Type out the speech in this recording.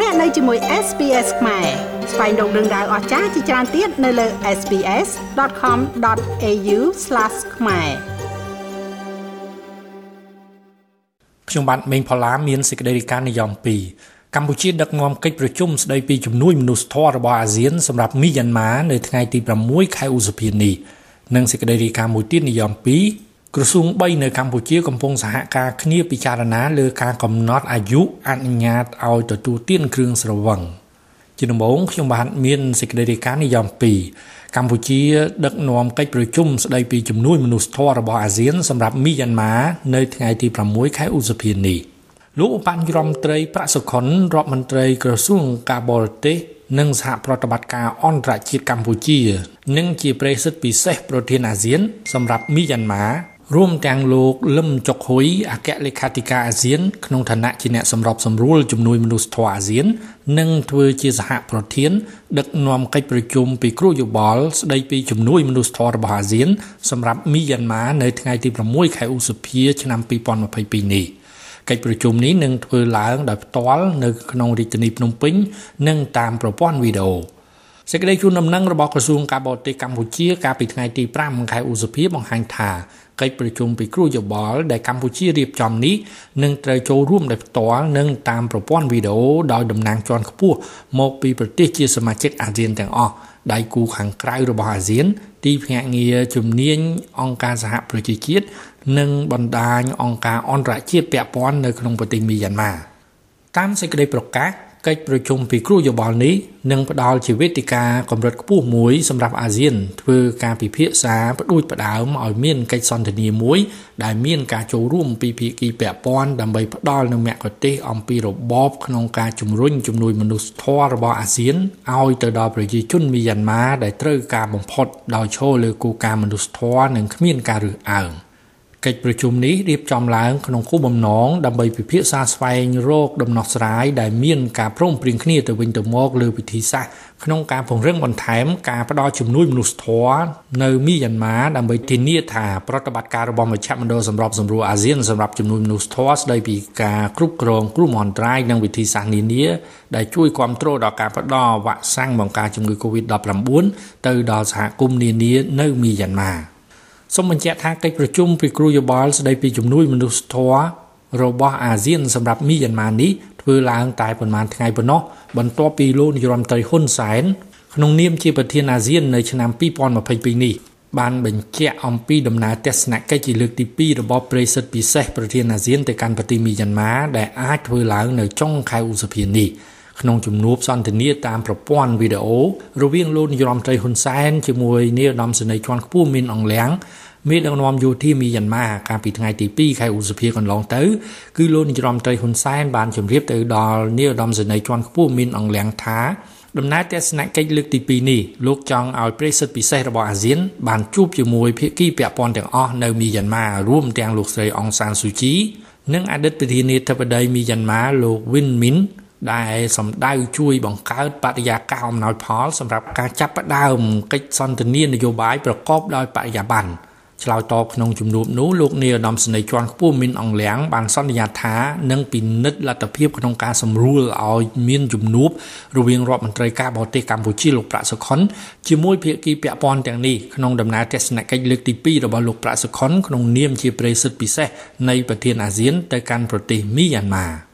លោកអ្នកនៅជាមួយ SPS ខ្មែរស្វែងរកដឹងដៅអស្ចារ្យជាច្រើនទៀតនៅលើ SPS.com.au/ ខ្មែរខ្ញុំបាទមេងផល្លាមានសេចក្តីរាយការណ៍និយម2កម្ពុជាដឹកនាំកិច្ចប្រជុំស្តីពីជំនួយមនុស្សធម៌របស់អាស៊ានសម្រាប់មីយ៉ាន់ម៉ានៅថ្ងៃទី6ខែឧសភានេះនិងសេចក្តីរាយការណ៍មួយទៀតនិយម2 ក្រសួង3នៅកម្ពុជាកំពុងសហការគ្នាពិចារណាលើការកំណត់អាយុអនុញ្ញាតឲ្យទទួលទានគ្រឿងស្រវឹងជាដំបូងខ្ញុំបាទមានសេចក្តីរាយការណ៍និយម2កម្ពុជា ដឹកនាំកិច្ចប្រជុំស្តីពីជំនួយមនុស្សធម៌របស់អាស៊ានសម្រាប់មីយ៉ាន់ម៉ានៅថ្ងៃទី6ខែឧសភានេះលោកឧបនាយករដ្ឋមន្ត្រីប្រាក់សុខុនរដ្ឋមន្ត្រីក្រសួងការបរទេសនិងសហប្រតិបត្តិការអន្តរជាតិកម្ពុជា និងជាប្រេសិតពិសេសប្រធានអាស៊ាន សម្រាប់មីយ៉ាន់ម៉ា រួមទាំងលោកលឹមចុកហ៊ុយអគ្គលេខាធិការអាស៊ានក្នុងឋានៈជាអ្នកសម្របសម្រួលជំនួយមនុស្សធម៌អាស៊ាន និងធ្វើជាសហប្រធាន ដឹកនាំកិច្ចប្រជុំពិគ្រោះយោបល់ស្ដីពីជំនួយមនុស្សធម៌របស់អាស៊ាន សម្រាប់មីយ៉ាន់ម៉ានៅថ្ងៃទី6ខែឧសភាឆ្នាំ2022នេះកិច្ចប្រជុំនេះនឹងធ្វើឡើងដោយផ្ទាល់នៅក្នុងរាជធានីភ្នំពេញ និងតាមប្រព័ន្ធវីដេអូ សេចក្តីជូនដំណឹងរបស់ក្រសួងការបរទេសកម្ពុជាកាលពីថ្ងៃទី5ខែឧសភាបង្ហាញថាកិច្ចប្រជុំពិគ្រោះយោបល់ដែលកម្ពុជារៀបចំនេះនឹងត្រូវចូលរួមដោយផ្ទាល់និងតាមប្រព័ន្ធវីដេអូដោយតំណាងជាន់ខ្ពស់មកពីប្រទេសជាសមាជិកអាស៊ានទាំងអស់ដៃគូខាងក្រៅរបស់អាស៊ាន ទីភ្នាក់ងារជំនាញអង្គការសហប្រជាជាតិនិងបណ្ដាញអង្គការអន្តរជាតិពាក់ព័ន្ធនៅក្នុងប្រទេសមីយ៉ាន់ម៉ាតាមសេចក្តីប្រកាស កិច្ចប្រជុំពិគ្រោះយោបល់នេះនឹងផ្ដល់ជាវេទិកាកម្រិតខ្ពស់មួយសម្រាប់អាស៊ានធ្វើការពិភាក្សាផ្ដួចផ្ដើមឲ្យមានកិច្ចសន្ទនាមួយដែលមានការចូលរួមពីភាគីពាក់ព័ន្ធដើម្បីផ្ដល់នូវមគ្គុទ្ទេសក៍អំពីរបបក្នុងការជំរុញជំនួយមនុស្សធម៌របស់អាស៊ានឲ្យទៅដល់ប្រជាជនមីយ៉ាន់ម៉ាដែលត្រូវការបំផុតដោយឈរលើគោលការណ៍មនុស្សធម៌និងគ្មានការរើសអើង។ កិច្ចប្រជុំនេះរៀបចំឡើងក្នុងគោលបំណងដើម្បីពិភាក្សាស្វែងរកដំណោះស្រាយដែលមានការព្រមព្រៀងគ្នាទៅវិញទៅមកលើវិធីសាស្ត្រក្នុងការពង្រឹងបន្ថែមការផ្ដល់ជំនួយមនុស្សធម៌នៅមីយ៉ាន់ម៉ាដើម្បីធានាថាប្រតិបត្តិការរបស់មជ្ឈមណ្ឌលសម្របសម្រួលអាស៊ានសម្រាប់ជំនួយមនុស្សធម៌ស្ដីពីការគ្រប់គ្រងគ្រោះមហន្តរាយនិងវិធីសាស្ត្រនានា ដែលជួយគ្រប់គ្រងដល់ការផ្ដល់វ៉ាក់សាំងបង្ការជំងឺ Covid-19 ទៅដល់សហគមន៍នានានៅមីយ៉ាន់ម៉ា សូមបញ្ជាក់ថាកិច្ចប្រជុំពិគ្រោះយោបល់ស្ដីពីជំនួយមនុស្សធម៌របស់អាស៊ានសម្រាប់មីយ៉ាន់ម៉ានេះធ្វើឡើងតែប្រហែលថ្ងៃប៉ុណ្ណោះបន្ទាប់ពីលោកនាយរដ្ឋមន្ត្រីហ៊ុនសែនក្នុងនាមជាប្រធានអាស៊ាននៅឆ្នាំ2022នេះបានបញ្ជាក់អំពីដំណើរទស្សនកិច្ចជាលើកទី2របស់ប្រិយសិទ្ធពិសេសប្រធានអាស៊ានទៅកាន់ប្រទេសមីយ៉ាន់ម៉ាដែលអាចធ្វើឡើងនៅចុងខែឧសភានេះ ក្នុងជំនួបសន្ទនាតាមប្រព័ន្ធវីដេអូរវាងលោកនាយរដ្ឋមន្ត្រីហ៊ុនសែនជាមួយនាយឧត្តមសេនីយ៍ជាន់ខ្ពស់មានអង្លៀងមេដឹកនាំយោធាមីយ៉ាន់ម៉ាកាលពីថ្ងៃទី2ខែឧសភាកន្លងទៅគឺលោកនាយរដ្ឋមន្ត្រីហ៊ុនសែនបានជម្រាបទៅដល់នាយឧត្តមសេនីយ៍ជាន់ខ្ពស់មានអង្លៀងថាដំណើរទស្សនកិច្ចលើកទី2នេះលោកចង់ឲ្យប្រិសិទ្ធពិសេសរបស់អាស៊ាន បានជួបជាមួយភាគីពាក់ព័ន្ធទាំងអស់នៅមីយ៉ាន់ម៉ារួមទាំងលោកស្រីអង្សានស៊ូជីនិងអតីតប្រធានាធិបតីមីយ៉ាន់ម៉ាលោកវិនមីន ដែលសម្ដៅជួយបង្កើតបរិយាកាសអំណោយផល សម្រាប់ការចាប់ផ្ដើមកិច្ចសន្ទនានយោបាយប្រកបដោយបរិយាបន្នឆ្លើយតបក្នុងជំនួបនោះលោកនាយឧត្តមសេនីយ៍ជាន់ខ្ពស់មីនអង្លៀងបានសន្យាថានឹងពិនិត្យលទ្ធភាពក្នុងការសម្រួលឲ្យមានជំនួបរវាងរដ្ឋមន្ត្រីការបរទេសកម្ពុជាលោកប្រាក់សុខុនជាមួយភាគីពាក់ព័ន្ធទាំងនេះក្នុងដំណើរទស្សនកិច្ចលើកទី2របស់លោកប្រាក់សុខុនក្នុងនាមជាប្រេសិតពិសេសនៃប្រធានអាស៊ានទៅកាន់ប្រទេសមីយ៉ាន់ម៉ា